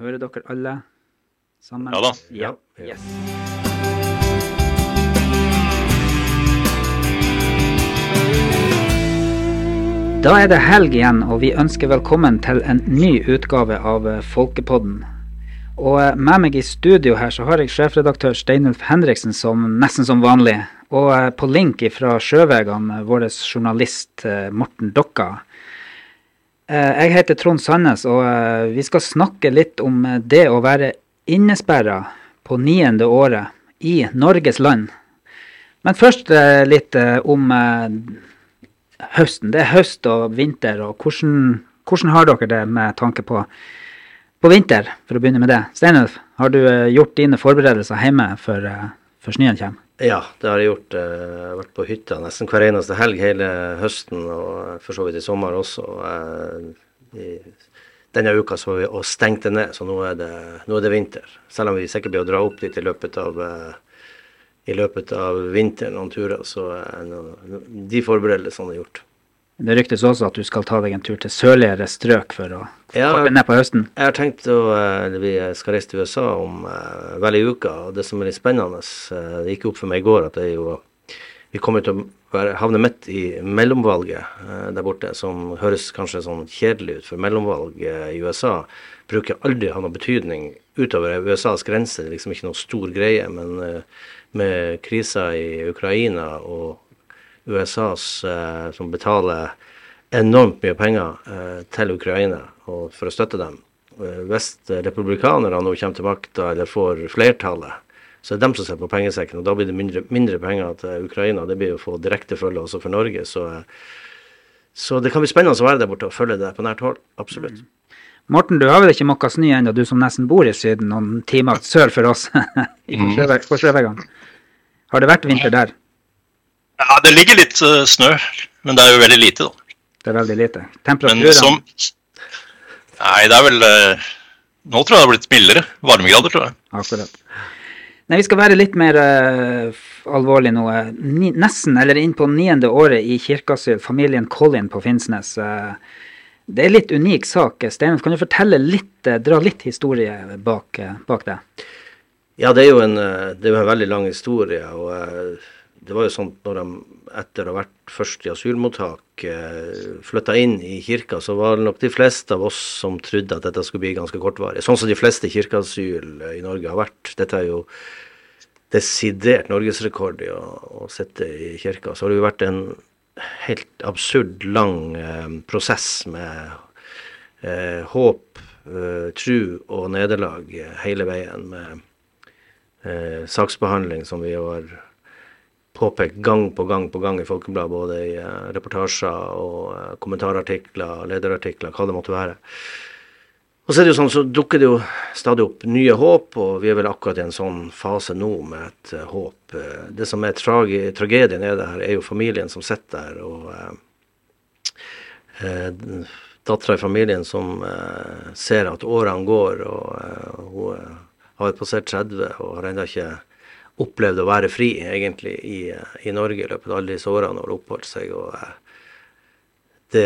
Hører dere alle sammen? Ja da. Ja. Yes. Da er det helg igjen, og vi ønsker velkommen til en ny utgave av eh, Folkepodden. Og eh, med meg i studio her så har jeg sjefredaktør Steinulf Henriksen som nesten som vanlig. Og eh, på link fra Sjøvegene vår journalist Morten Dokka. Eh, Jeg heter Trond Sandnes, og eh, vi skal snakke litt om eh, det å være innesperra på niende året i Norges land. Men først litt om høsten. Det er høst og vinter, og hvordan, hvordan har dere det med tanke på, på vinter, for å begynne med det? Steinulf, har du gjort dine forberedelser hjemme før, før snøen kommer? Ja, det har jeg gjort. eh, Jeg har vært på hytta nesten hver eneste helg hele høsten, og for så vidt i sommer også. Eh, I denne uka så vi og stengte ned, så nå er, det, nå er det vinter. Selv om vi sikkert blir å dra opp dit i løpet av, eh, i løpet av vinteren noen turer, så er de forberedelsene er gjort. Det ryktes også at du skal ta deg en tur til sørligere strøk for å Ja, hoppe ned på høsten. Jeg har tenkt å eh, Vi skal reise til USA om eh, vel ei uke. og Det som er litt spennende, eh, det gikk opp for meg i går at det er jo vi kommer til å være, havne midt i mellomvalget eh, der borte, som høres kanskje sånn kjedelig ut. For mellomvalg eh, i USA bruker aldri å ha noen betydning utover USAs grenser. Det er liksom ikke noe stor greie. Men eh, med krisa i Ukraina og USAs eh, som betaler enormt mye penger eh, til Ukraina og for å støtte dem. Eh, Hvis republikanerne nå kommer til makta eller får flertallet, så er det dem som sitter på pengesekken, og da blir det mindre, mindre penger til Ukraina. Det blir jo å få direkte følge også for Norge. Så, så det kan bli spennende å være der borte og følge det på nært hold. Absolutt. Morten, du har vel ikke måkka snø ennå, du som nesten bor i Syden, noen timer sør for oss Mm. På Sjøvegan. Har det vært vinter der? Ja, det ligger litt uh, snø, men det er jo veldig lite, da. Det er veldig lite. Men Temperaturen som Nei, det er vel uh, Nå tror jeg det har blitt mildere. Varmegrader, tror jeg. Akkurat. Nei, vi skal være litt mer uh, alvorlig nå. Ni, nesten, eller inn på niende året i kirkeasyl, familien Collin på Finnsnes. det er en litt unik sak. Steinulf, kan du fortelle litt, dra litt historie bak, bak det? Ja, det er jo en, det er jo en veldig lang historie. og Det var jo sånn når de etter å ha vært først i asylmottak flytta inn i kirka, så var det nok de fleste av oss som trodde at dette skulle bli ganske kortvarig. Sånn som de fleste kirkeasyl eh, i Norge har vært. Dette er jo desidert norgesrekord i å, å sitte i kirka. Så har det jo vært en helt absurd lang eh, prosess med eh, håp, eh, tru og nederlag eh, hele veien. med eh, saksbehandling som vi har påpekt gang på gang på gang i Folkebladet, både i eh, reportasjer og eh, kommentarartikler, lederartikler, hva det måtte være. Og så er det jo sånn, så dukker det jo stadig opp nye håp, og vi er vel akkurat i en sånn fase nå med et eh, håp. Det som er tragi, tragedien i det her, er jo familien som sitter der, og eh, dattera i familien som eh, ser at årene går, og eh, hun har passert 30 og har ennå ikke opplevd å være fri, egentlig, i, i Norge i løpet av alle disse årene hun det oppholdt seg. og eh, det,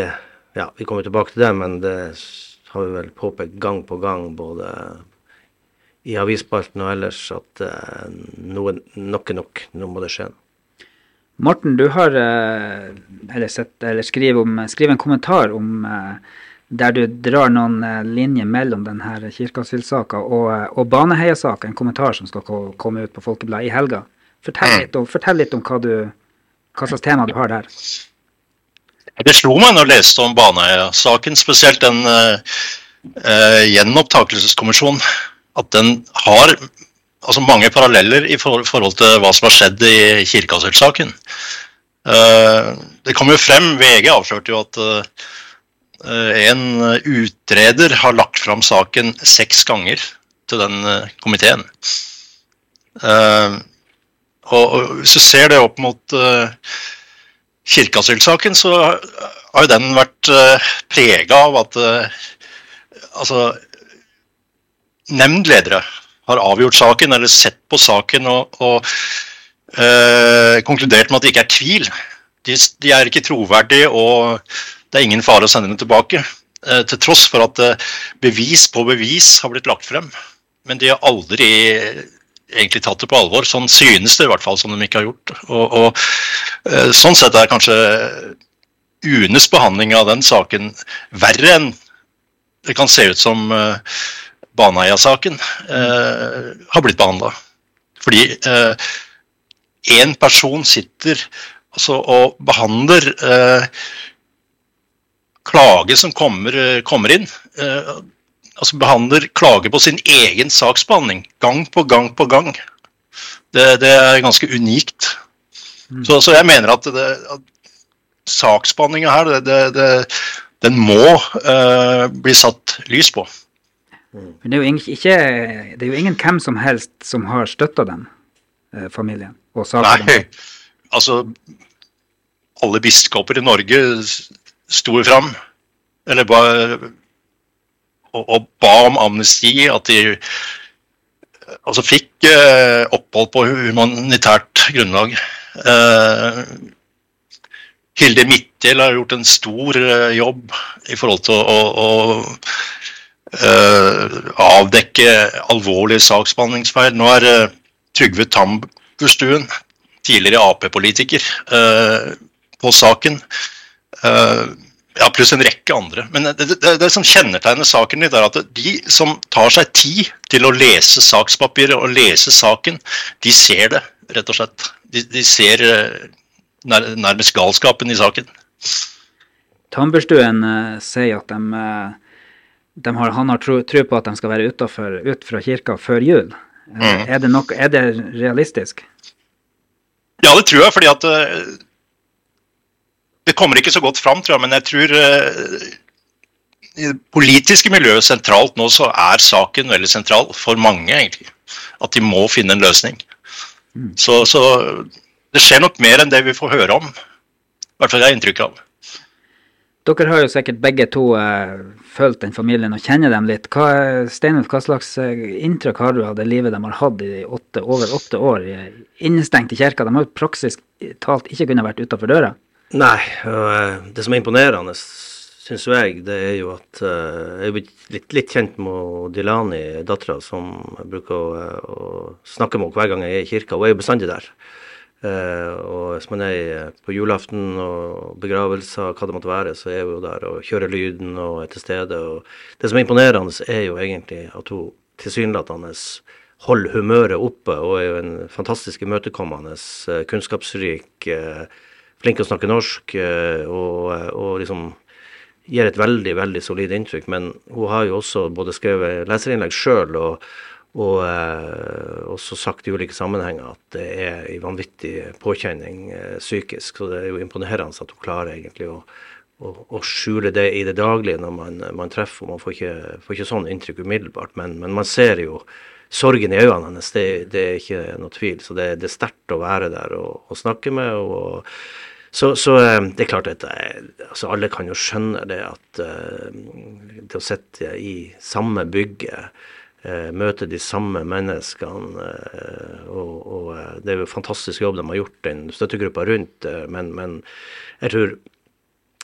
ja, Vi kommer tilbake til det, men det har vi vel påpekt gang på gang, både i avisspalten og ellers, at eh, noe, nok er nok. Nå må det skje. Morten, du har eh, eller, sett, eller skriver, om, skriver en kommentar om eh, der du drar noen eh, linjer mellom denne kirkeasylsaka og, eh, og Baneheia-saka, en kommentar som skal komme ut på Folkebladet i helga. Fortell litt om, fortell litt om hva, du, hva slags tema du har der. Det slo meg når jeg leste om Baneheia-saken, spesielt den uh, gjenopptakelseskommisjonen, at den har altså, mange paralleller i for, forhold til hva som har skjedd i kirkeasylsaken. Uh, det kom jo frem, VG avslørte jo at eh, en utreder har lagt fram saken seks ganger til den eh, komiteen. Eh, og, hvis du ser det opp mot kirkeasylsaken, så har jo den vært prega av at eh, altså nemndledere har avgjort saken eller sett på saken og, og øh, konkludert med at det ikke er tvil. De, de er ikke troverdige, og det er ingen fare å sende dem tilbake. til tross for at bevis på bevis har blitt lagt frem. Men de har aldri egentlig tatt det på alvor. Sånn synes det i hvert fall som de ikke har gjort. Og, og Sånn sett er kanskje UNEs behandling av den saken verre enn det kan se ut som Baneheia-saken har blitt behandla. Fordi én eh, person sitter altså, og behandler eh, klage som kommer, eh, kommer inn. Eh, altså behandler klage på sin egen saksbehandling gang på gang på gang. Det, det er ganske unikt. Mm. Så, så, jeg mener at, det, at saksbehandlinga her, det, det, den må eh, bli satt lys på. Men det er, jo ingen, ikke, det er jo ingen hvem som helst som har støtta den eh, familien. Nei, altså alle biskoper i Norge sto fram eller ba, og, og, ba om amnesti, at de altså fikk eh, opphold på humanitært grunnlag. Eh, Hilde Midtdel har gjort en stor eh, jobb i forhold til å, å, å Uh, avdekke alvorlige saksbehandlingsfeil. Nå er uh, Trygve Tambustuen, tidligere Ap-politiker, på saken. Ja, pluss en rekke andre. Men det, det, det, som kjennetegner saken litt, er at de som tar seg tid til å lese sakspapiret og lese saken, de ser det, rett og slett. De, de ser nær, nærmest galskapen i saken. Tambustuen sier at de har, han har tro, tro, på at de skal være utenfor, ut fra kirka før jul. Mm. Er, det nok, er, det realistisk? Ja, det tror jeg, fordi at Det kommer ikke så godt fram, tror jeg, men jeg tror uh, i det politiske miljøet sentralt nå så er saken veldig sentral for mange, egentlig. At de må finne en løsning. Mm. Så, så det skjer nok mer enn det vi får høre om. I hvert fall det er inntrykk av. Dere har jo sikkert begge to uh, fulgt den familien og kjenner dem litt. Hva, Steinulf, hva slags uh, inntrykk har du av det livet de har hatt i åtte, over åtte år innestengt i kirka? De har jo praksis talt ikke kunnet vært utafor døra. Nei, uh, det som er imponerende, syns jeg, det er jo at jeg er blitt litt, kjent med Dilani, dattera, som jeg bruker å, å snakke med hver gang jeg er i kirka. Hun er jo bestandig der. Og hvis man er på julaften og begravelser, hva det måtte være, så er hun der og kjører lyden og er til stede. Og det som er imponerende, er jo egentlig at hun tilsynelatende holder humøret oppe og er jo en fantastisk imøtekommende, kunnskapsrik, uh, flink til å snakke norsk og, og, liksom gir et veldig, veldig solid inntrykk. Men hun har jo også både skrevet leserinnlegg sjøl og og eh, også sagt i ulike sammenhenger at det er en vanvittig påkjenning eh, psykisk. Så det er jo imponerende at hun klarer egentlig å, å, å skjule det i det daglige når man, man treffer henne. Man får ikke, får ikke sånn inntrykk umiddelbart, men, men, man ser jo sorgen i øynene hennes. Det, det er ikke noe tvil. Så det, det er sterkt å være der og, og snakke med henne. Så, så, eh, det er klart at altså alle kan jo skjønne det at uh, det å sitte i samme bygget eh, møte de samme menneskene. Eh, og, og, eh, det er jo fantastisk jobb de har gjort, den støttegruppa rundt. Eh, men, men, jeg tror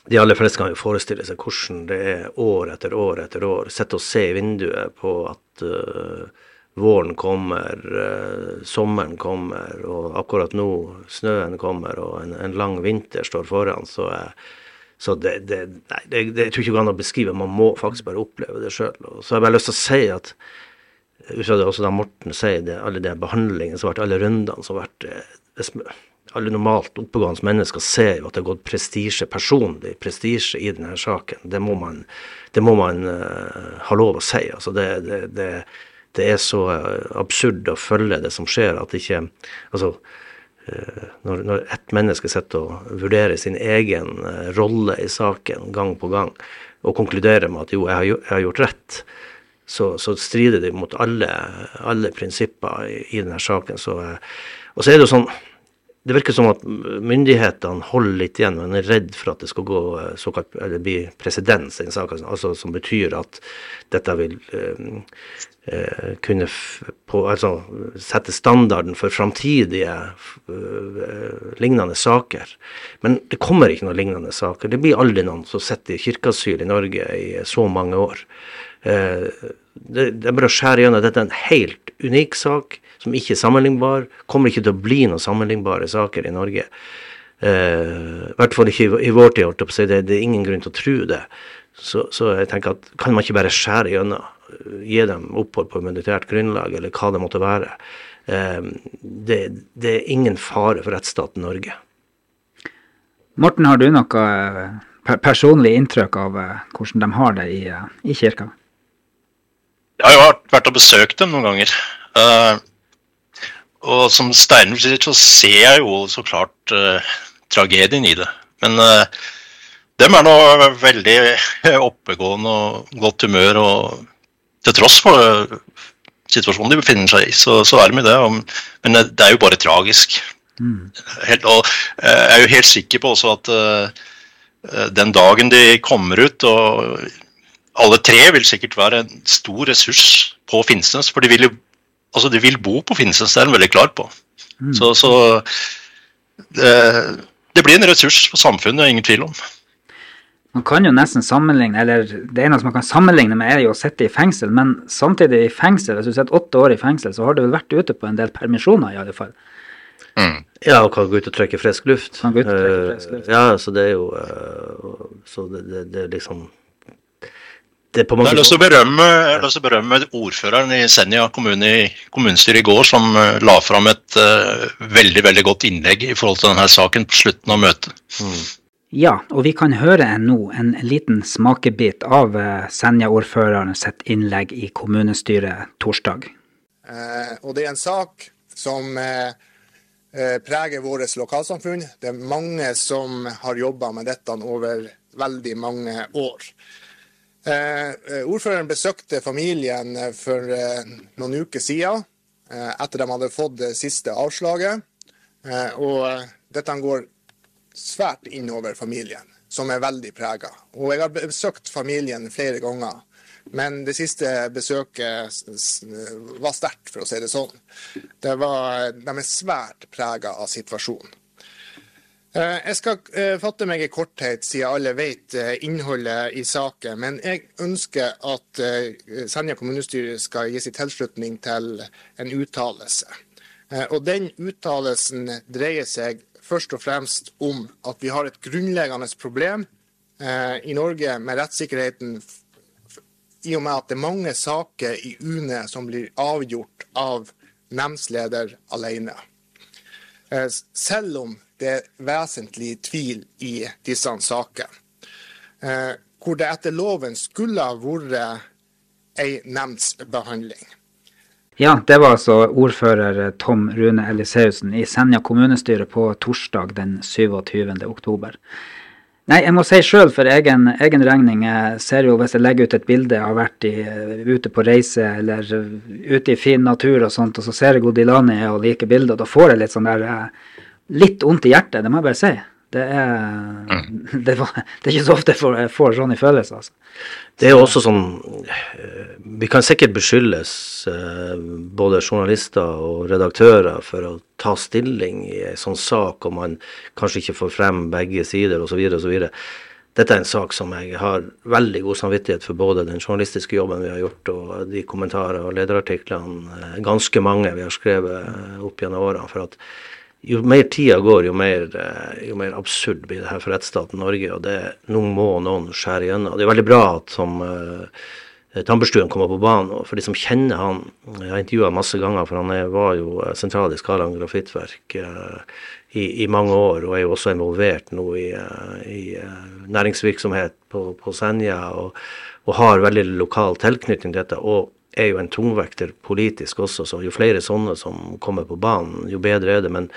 de aller fleste kan jo forestille seg hvordan det er år etter år etter år. Sitte og se i vinduet på at uh, våren kommer, uh, sommeren kommer, og akkurat nå snøen kommer og en, en lang vinter står foran. Så, uh, så det, det, nei, det, det, jeg ikke det går an å beskrive, man må faktisk bare oppleve det sjøl. Så har jeg bare lyst til å si at ut fra det også da Morten sier, det, alle de behandlingene som har vært, alle rundene som har vært eh, Alle normalt oppegående mennesker ser jo at det har gått prestisje, personlig prestisje i denne saken. Det må man, det må man uh, ha lov å si. Altså det, det, det, det, er så uh, absurd å følge det som skjer, at ikke Altså uh, når, når ett menneske sitter og vurderer sin egen rolle i saken gang på gang, og konkluderer med at jo, jeg har, jeg har gjort rett, så, så strider det mot alle, alle prinsipper i, i, denne saken. Så, og så er det jo sånn det virker som at myndighetene holder litt igjen, men er redd for at det skal gå eh, såkalt, eller bli presedens i en sak, altså, som betyr at dette vil eh, eh, kunne på, altså, sette standarden for framtidige eh, lignende saker. Men det kommer ikke noen lignende saker. Det blir aldri noen som sitter i kirkeasyl i Norge i så mange år. Eh, det, det er bare å skjære gjennom. Dette er en helt unik sak som ikke er sammenlignbar. Kommer ikke til å bli noen sammenlignbare saker i Norge. Uh, I hvert fall ikke i, i vår tid. Det, det er ingen grunn til å tro det. Så, så, jeg tenker at kan man ikke bare skjære gjennom? Gi dem opphold på humanitært grunnlag, eller hva det måtte være. Uh, det, det, er ingen fare for rettsstaten Norge. Morten, har du noe eh, personlig inntrykk av hvordan de har det i, i kirka? Jeg har jo vært og besøkt dem noen ganger. Uh, og som Steinulf sier, så ser jeg jo så klart uh, tragedien i det. Men uh, dem er nå veldig oppegående og godt humør. Og til tross for situasjonen de befinner seg i, så, så er de med det. Og, men det er jo bare tragisk. Mm. Helt, og jeg er jo helt sikker på også at den dagen de kommer ut og alle tre vil sikkert være en stor ressurs på Finnsnes. For de vil jo altså de vil bo på Finnsnes, det er de veldig klar på. Mm. Så, så det, det, blir en ressurs for samfunnet, ingen tvil om. Man kan jo nesten sammenligne, eller Det eneste man kan sammenligne med, er jo å sitte i fengsel. Men samtidig i fengsel, hvis du sitter åtte år i fengsel, så har du vel vært ute på en del permisjoner, i alle fall. Mm. Ja, og kan gå ut og trekke frisk luft. Kan gå ut og trekke frisk luft. Uh, ja, så det er jo uh, Så det, det, det, er liksom det på mange Jeg har lyst til å berømme, berømme ordføreren i Senja kommune i kommunestyret i går, som uh, la fram et uh, veldig veldig godt innlegg i forhold til denne saken på slutten av møtet. Mm. Ja, og vi kan høre nå en liten smakebit av uh, Senja-ordføreren sitt innlegg i kommunestyret torsdag. og det er en sak som preger vårt lokalsamfunn. Det er mange som har jobba med dette over veldig mange år. Eh, eh, ordføreren besøkte familien eh, for noen uker siden, etter de hadde fått det siste avslaget. Og dette går svært innover familien, som er veldig prega. Og jeg har besøkt familien flere ganger. Men det siste besøket var sterkt, for å si det sånn. Det var, de er svært prega av situasjonen. Eh, jeg skal eh, fatte meg i korthet, siden alle vet eh, innholdet i saken. Men jeg ønsker at Senja kommunestyre skal gi sin tilslutning til en uttalelse. Og Den uttalelsen dreier seg først og fremst om at vi har et grunnleggende problem i Norge med rettssikkerheten i og med at det er mange saker i UNE som blir avgjort av nemndsleder alene. Selv om det er vesentlig tvil i disse sakene. Eh, hvor det etter loven skulle ha vært ei nemndsbehandling. Ja, det var altså ordfører Tom Rune Eliseussen i Senja kommunestyre på torsdag den 27. oktober. Nei, jeg må si sjøl for egen, egen, regning. Jeg ser jo hvis jeg legger ut et bilde jeg har vært i, ute på reise eller ute i fin natur og sånt, og så ser jeg Godilani og liker bilder, da får jeg litt sånn der eh, litt vondt i hjertet, det må jeg bare si. Det er, mm. det, var, det er ikke så ofte jeg får, jeg får sånne følelser. Altså. Det er jo også sånn eh, Vi kan sikkert beskyldes, eh, både journalister og redaktører, for å ta stilling i en sånn sak, og man kanskje ikke får frem begge sider osv. osv. Dette er en sak som jeg har veldig god samvittighet for både den journalistiske jobben vi har gjort, og de kommentarer og lederartiklene, eh, ganske mange vi har skrevet opp gjennom årene. for at jo mer tida går, jo mer, eh, jo mer, absurd blir det her for rettsstaten Norge. Og det, nå må noen skjære igjennom. Det er veldig bra at som uh, Tamberstuen kommer på banen. Og for de som kjenner han Jeg har intervjua masse ganger, for han er, var jo eh, sentral i Skaland grafittverk uh, i, i, mange år. Og er jo også involvert nå i, uh, i næringsvirksomhet på, på Senja. Og, og, har veldig lokal tilknytning til dette. og er jo en tungvekter politisk også, så jo flere sånne som kommer på banen, jo bedre er det. Men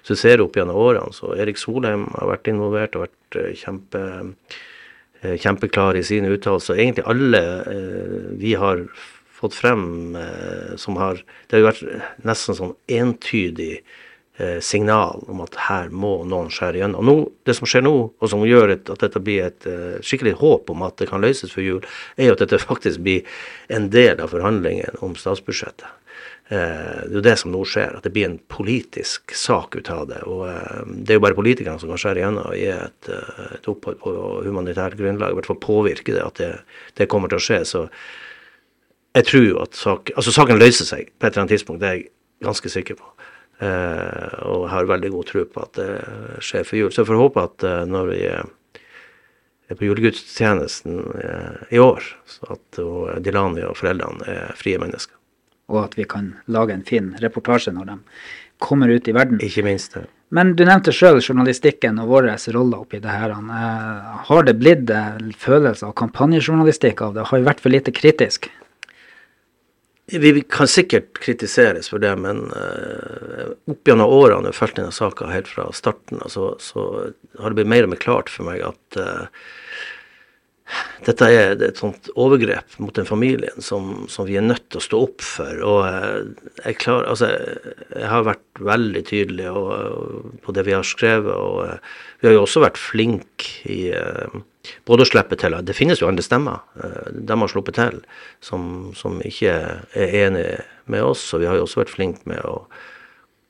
hvis du ser opp gjennom årene, så Erik Solheim har vært involvert og vært eh, kjempe, eh, kjempeklar i sine uttalelser. Egentlig alle eh, vi har fått frem som har Det har jo vært nesten sånn entydig signal om at her må noen skjære gjennom. Nå, det som skjer nå, og som gjør at dette blir et eh, skikkelig håp om at det kan løses før jul, er jo at dette faktisk blir en del av forhandlingen om statsbudsjettet. Eh, det er jo det som nå skjer, at det blir en politisk sak ut av det. Og eh, det er jo bare politikerne som kan skjære igjennom og gi et, eh, et opphold på humanitært grunnlag. I hvert fall påvirke det at det, det kommer til å skje. Så jeg tror jo at sak, altså saken løser seg på et eller annet tidspunkt, det er jeg ganske sikker på. Eh, og jeg har veldig god tro på at det skjer for jul. Så jeg får håpe at eh, når vi er på julegudstjenesten eh, i år, så at Dilani og foreldrene er frie mennesker. Og at vi kan lage en fin reportasje når de kommer ut i verden. Ikke minst det. Men du nevnte sjøl journalistikken og vår rolle oppi det her. Har det blitt følelse av kampanjejournalistikk av det? Har vi vært for lite kritisk? Vi kan sikkert kritiseres for det, men uh, opp gjennom årene jeg har fulgt denne saka helt fra starten, altså, så har det blitt mer og mer klart for meg at uh, dette er et sånt overgrep mot den familien som, som, vi er nødt til å stå opp for. Og uh, jeg, klar, altså, jeg har vært veldig tydelig og, og, på det vi har skrevet, og vi har jo også vært flinke i både å slippe til Det finnes jo andre stemmer. Eh, de har sluppet til, som, som ikke er enige med oss. Og vi har jo også vært flinke med å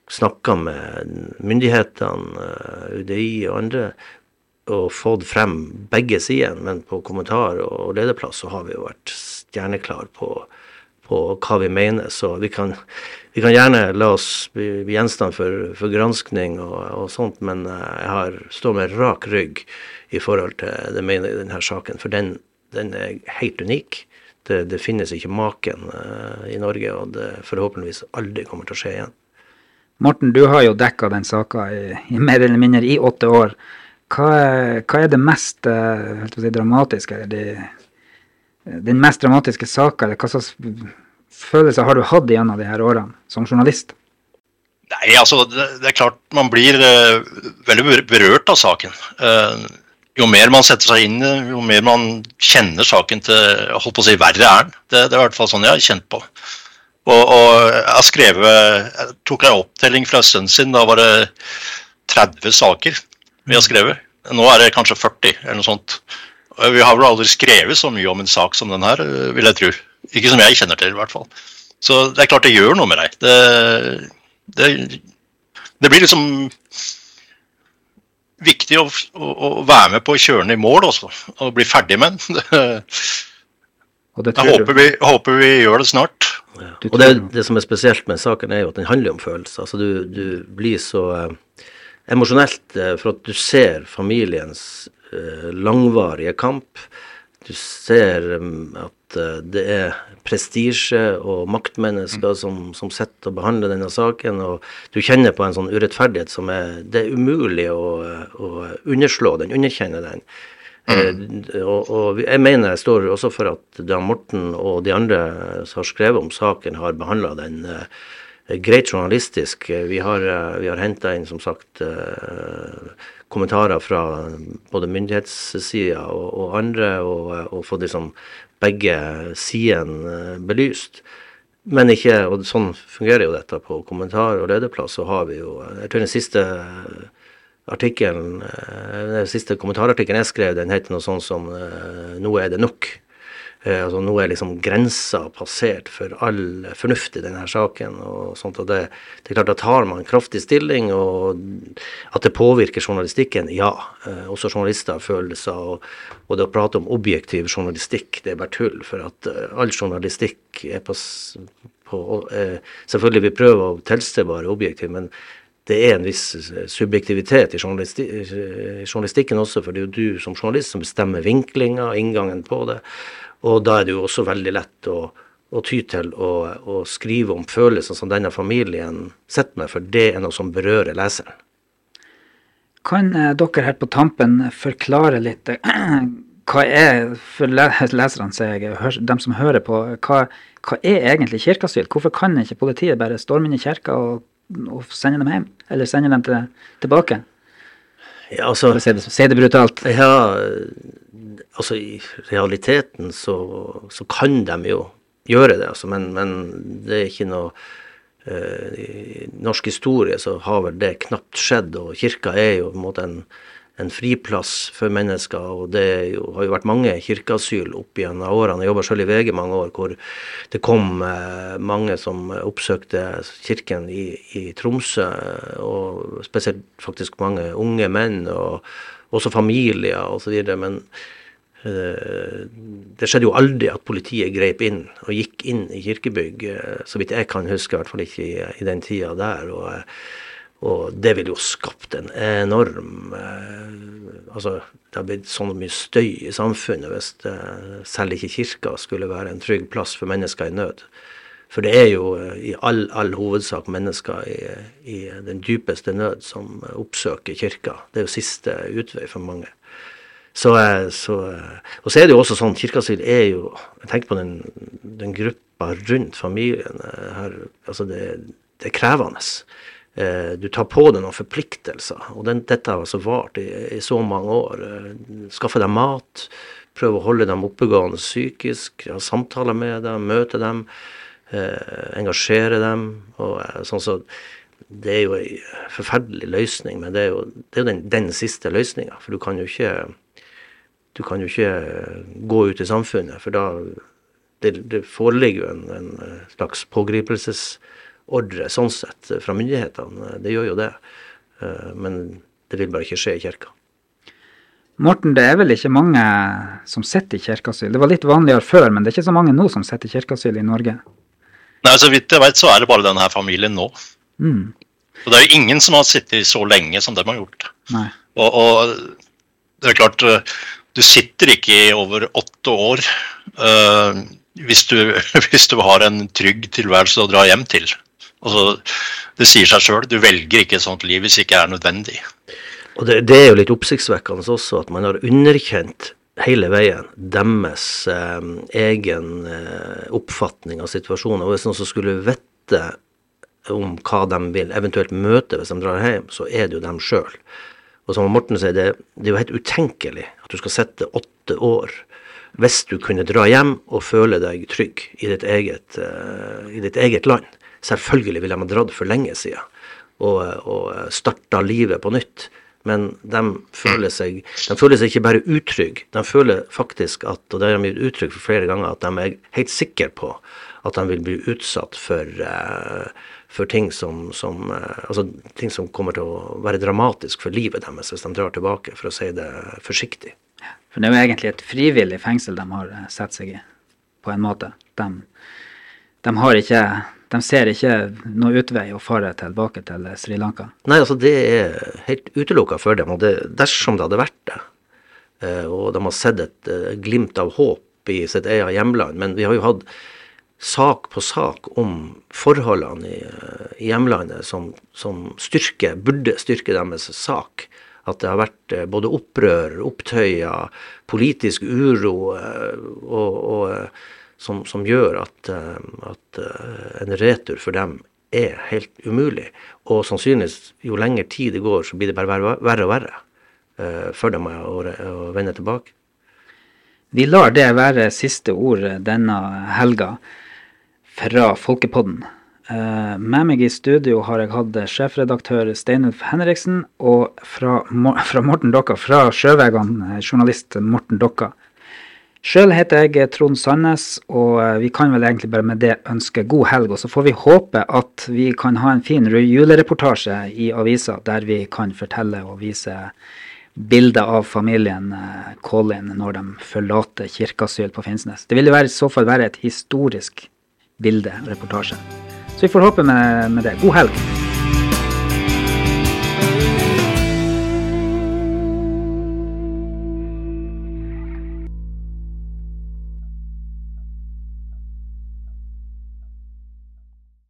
snakke med myndighetene, eh, UDI og andre, og fått frem begge sidene, Men på kommentar og lederplass så har vi jo vært stjerneklare på, på hva vi mener. Så vi kan, vi kan gjerne la oss bli gjenstand for, for granskning og, og, sånt, men eh, jeg har står med rak rygg i forhold til det mener i denne saken. For den, den er helt unik. Det, det, finnes ikke maken uh, i Norge, og det forhåpentligvis aldri kommer til å skje igjen. Morten, du har jo dekka den saka i, i, mer eller mindre i åtte år. Hva, hva er det mest uh, si, dramatiske, det, den mest dramatiske saka, eller hva slags følelser har du hatt gjennom de her årene som journalist? Nei, altså det, det, er klart man blir uh, veldig berørt av saken. Uh, jo mer man setter seg inn i jo mer man kjenner saken til holdt på å si, verre er den. Det, det, er i hvert fall sånn jeg har kjent på. Og, og jeg skrev Jeg tok en opptelling fra en stund siden. Da var det 30 saker vi har skrevet. Nå er det kanskje 40, eller noe sånt. Vi har vel aldri skrevet så mye om en sak som den her, vil jeg tro. Ikke som jeg kjenner til, i hvert fall. Så det er klart det gjør noe med deg. Det, det, det blir liksom viktig å, å, å, være med på å kjøre den i mål også, og bli ferdig med den. jeg håper vi, håper vi, gjør det snart. Ja. Og det, det, som er spesielt med saken, er jo at den handler om følelser. Altså du, du blir så uh, emosjonelt uh, for at du ser familiens uh, langvarige kamp. Du ser um, at det er prestisje og maktmennesker mm. som, som sitter og behandler denne saken. Og du kjenner på en sånn urettferdighet som er Det er umulig å, å underslå den, underkjenne den. Mm. Eh, og, og, jeg mener jeg står også for at da Morten og de andre som har skrevet om saken, har behandla den eh, greit journalistisk. Vi har, eh, vi har henta inn, som sagt, eh, kommentarer fra både myndighetssida og, og, andre, og, og fått liksom begge sidene eh, belyst. Men ikke, og sånn fungerer jo dette på kommentar og lederplass, så har vi jo Jeg tror den siste artikkelen, den siste kommentarartikkelen jeg skrev, den heter noe sånn som 'Nå er det nok'. Eh, altså Nå er liksom grensa passert for all fornuft i denne saken. og sånt, og det, det, er klart Da tar man kraftig stilling, og at det påvirker journalistikken, ja. Eh, også journalister har følelser. Og, og, det å prate om objektiv journalistikk, det er bare tull. For at uh, all journalistikk er på, på Selvfølgelig vi prøver å tilstå bare objektiv, men det er en viss subjektivitet i journalistikken også, for det er jo du som journalist som bestemmer vinklinga, inngangen på det. Og da er det jo også veldig lett å, å ty til å, å, skrive om følelser som denne familien sitter med, for det er noe som berører leseren. Kan eh, dere her på tampen forklare litt eh, hva er, for leserne, jeg, dem som hører på, hva, hva er egentlig kirkeasyl? Hvorfor kan ikke politiet bare storme inn i kirka og, og, sende dem hjem? Eller sende dem til, tilbake? Ja, altså, si det brutalt. Ja, altså i realiteten så, så, kan de jo gjøre det, altså, men, men, det er ikke noe I norsk historie så har vel det knapt skjedd, og kirka er jo på en måte en, en friplass for mennesker. Og det jo, har jo vært mange kirkeasyl opp gjennom årene. Jeg jobba selv i VG mange år hvor det kom eh, mange som oppsøkte kirken i, i, Tromsø. Og spesielt faktisk mange unge menn, og også familier osv. Men eh, det skjedde jo aldri at politiet grep inn og gikk inn i kirkebygg, eh, så vidt jeg kan huske, i hvert fall ikke i, den tida der. og eh, og det ville jo skapt en enorm eh, Altså, det har blitt sånn mye støy i samfunnet hvis det, eh, selv ikke kirka skulle være en trygg plass for mennesker i nød. For det er jo eh, i all, all hovedsak mennesker i, i, den dypeste nød som oppsøker kirka. Det er jo siste utvei for mange. Så, eh, så, og så er det jo også sånn, Kirkeasyl er jo tenker på den, den gruppa rundt familien her. altså det, det er krevende. Eh, du tar på deg noen forpliktelser. Og den, dette har altså vart i, i, så mange år. Eh, skaffe deg mat, prøve å holde dem oppegående psykisk, ha samtaler med dem, møte dem, eh, engasjere dem. og eh, sånn så Det er jo ei forferdelig løsning, men det er jo, det er den, den, siste løsninga. For du kan jo ikke du kan jo ikke gå ut i samfunnet, for da det, det foreligger jo en, en slags pågripelsesordre sånn sett fra myndighetene. Det gjør jo det. Eh, men det vil bare ikke skje i kirka. Morten, det er vel ikke mange som sitter i kirkeasyl? Det var litt vanligere før, men det er ikke så mange nå som sitter i kirkeasyl i Norge? Nei, Så vidt jeg vet, så er det bare denne familien nå. Mm. Og Det er jo ingen som har sittet så lenge som de har gjort. Nei. Og, og det er klart, eh, du sitter ikke i over åtte år uh, hvis, du, hvis, du, har en trygg tilværelse å dra hjem til. Altså, det sier seg sjøl, du velger ikke et sånt liv hvis det ikke er nødvendig. Og det, det, er jo litt oppsiktsvekkende også at man har underkjent hele veien deres eh, egen eh, oppfatning av situasjonen. Og hvis noen skulle vite om hva de vil eventuelt møte hvis de drar hjem, så er det jo dem sjøl. Og som Morten sier, det, det, er jo helt utenkelig at du skal sitte åtte år hvis du kunne dra hjem og føle deg trygg i ditt eget, uh, i ditt eget land. Selvfølgelig ville de ha dratt for lenge siden og, og starta livet på nytt. Men de føler, seg, de føler seg ikke bare utrygge, de føler faktisk at, og det har de gitt uttrykk for flere ganger, at de er helt sikre på at de vil bli utsatt for, uh, for ting, som, som, uh, altså, ting som kommer til å være dramatisk for livet deres hvis de drar tilbake, for å si det forsiktig. For det er jo egentlig et frivillig fengsel de har satt seg i, på en måte. De, de har ikke de ser ikke noe utvei å fare tilbake til Sri Lanka? Nei, altså det er helt utelukka for dem. og det, Dersom det hadde vært det, eh, og de har sett et eh, glimt av håp i sitt eget hjemland Men vi har jo hatt sak på sak om forholdene i, eh, i hjemlandet som, som styrker, burde styrke deres sak. At det har vært både opprør, opptøyer, politisk uro og, og som, som gjør at, eh, at, eh, en retur for dem er helt umulig. Og sannsynligvis jo lengre tid det går, så blir det bare verre, og verre før for dem å, å, vende tilbake. Vi lar det være siste ord denne helga fra Folkepodden. Uh, med meg i studio har jeg hatt sjefredaktør Steinulf Henriksen, og fra, fra Morten Dokka, fra Sjøvegene, journalist Morten Dokka. Sjøl heter jeg Trond Sandnes, og eh, vi kan vel egentlig bare med det ønske god helg. Og så får vi håpe at vi kan ha en fin julereportasje i avisa der vi kan fortelle og vise bilder av familien eh, når de forlater kirkeasyl på Finnsnes. Det ville i så fall være et historisk bilde, reportasje. Så vi får håpe med, med det. God helg.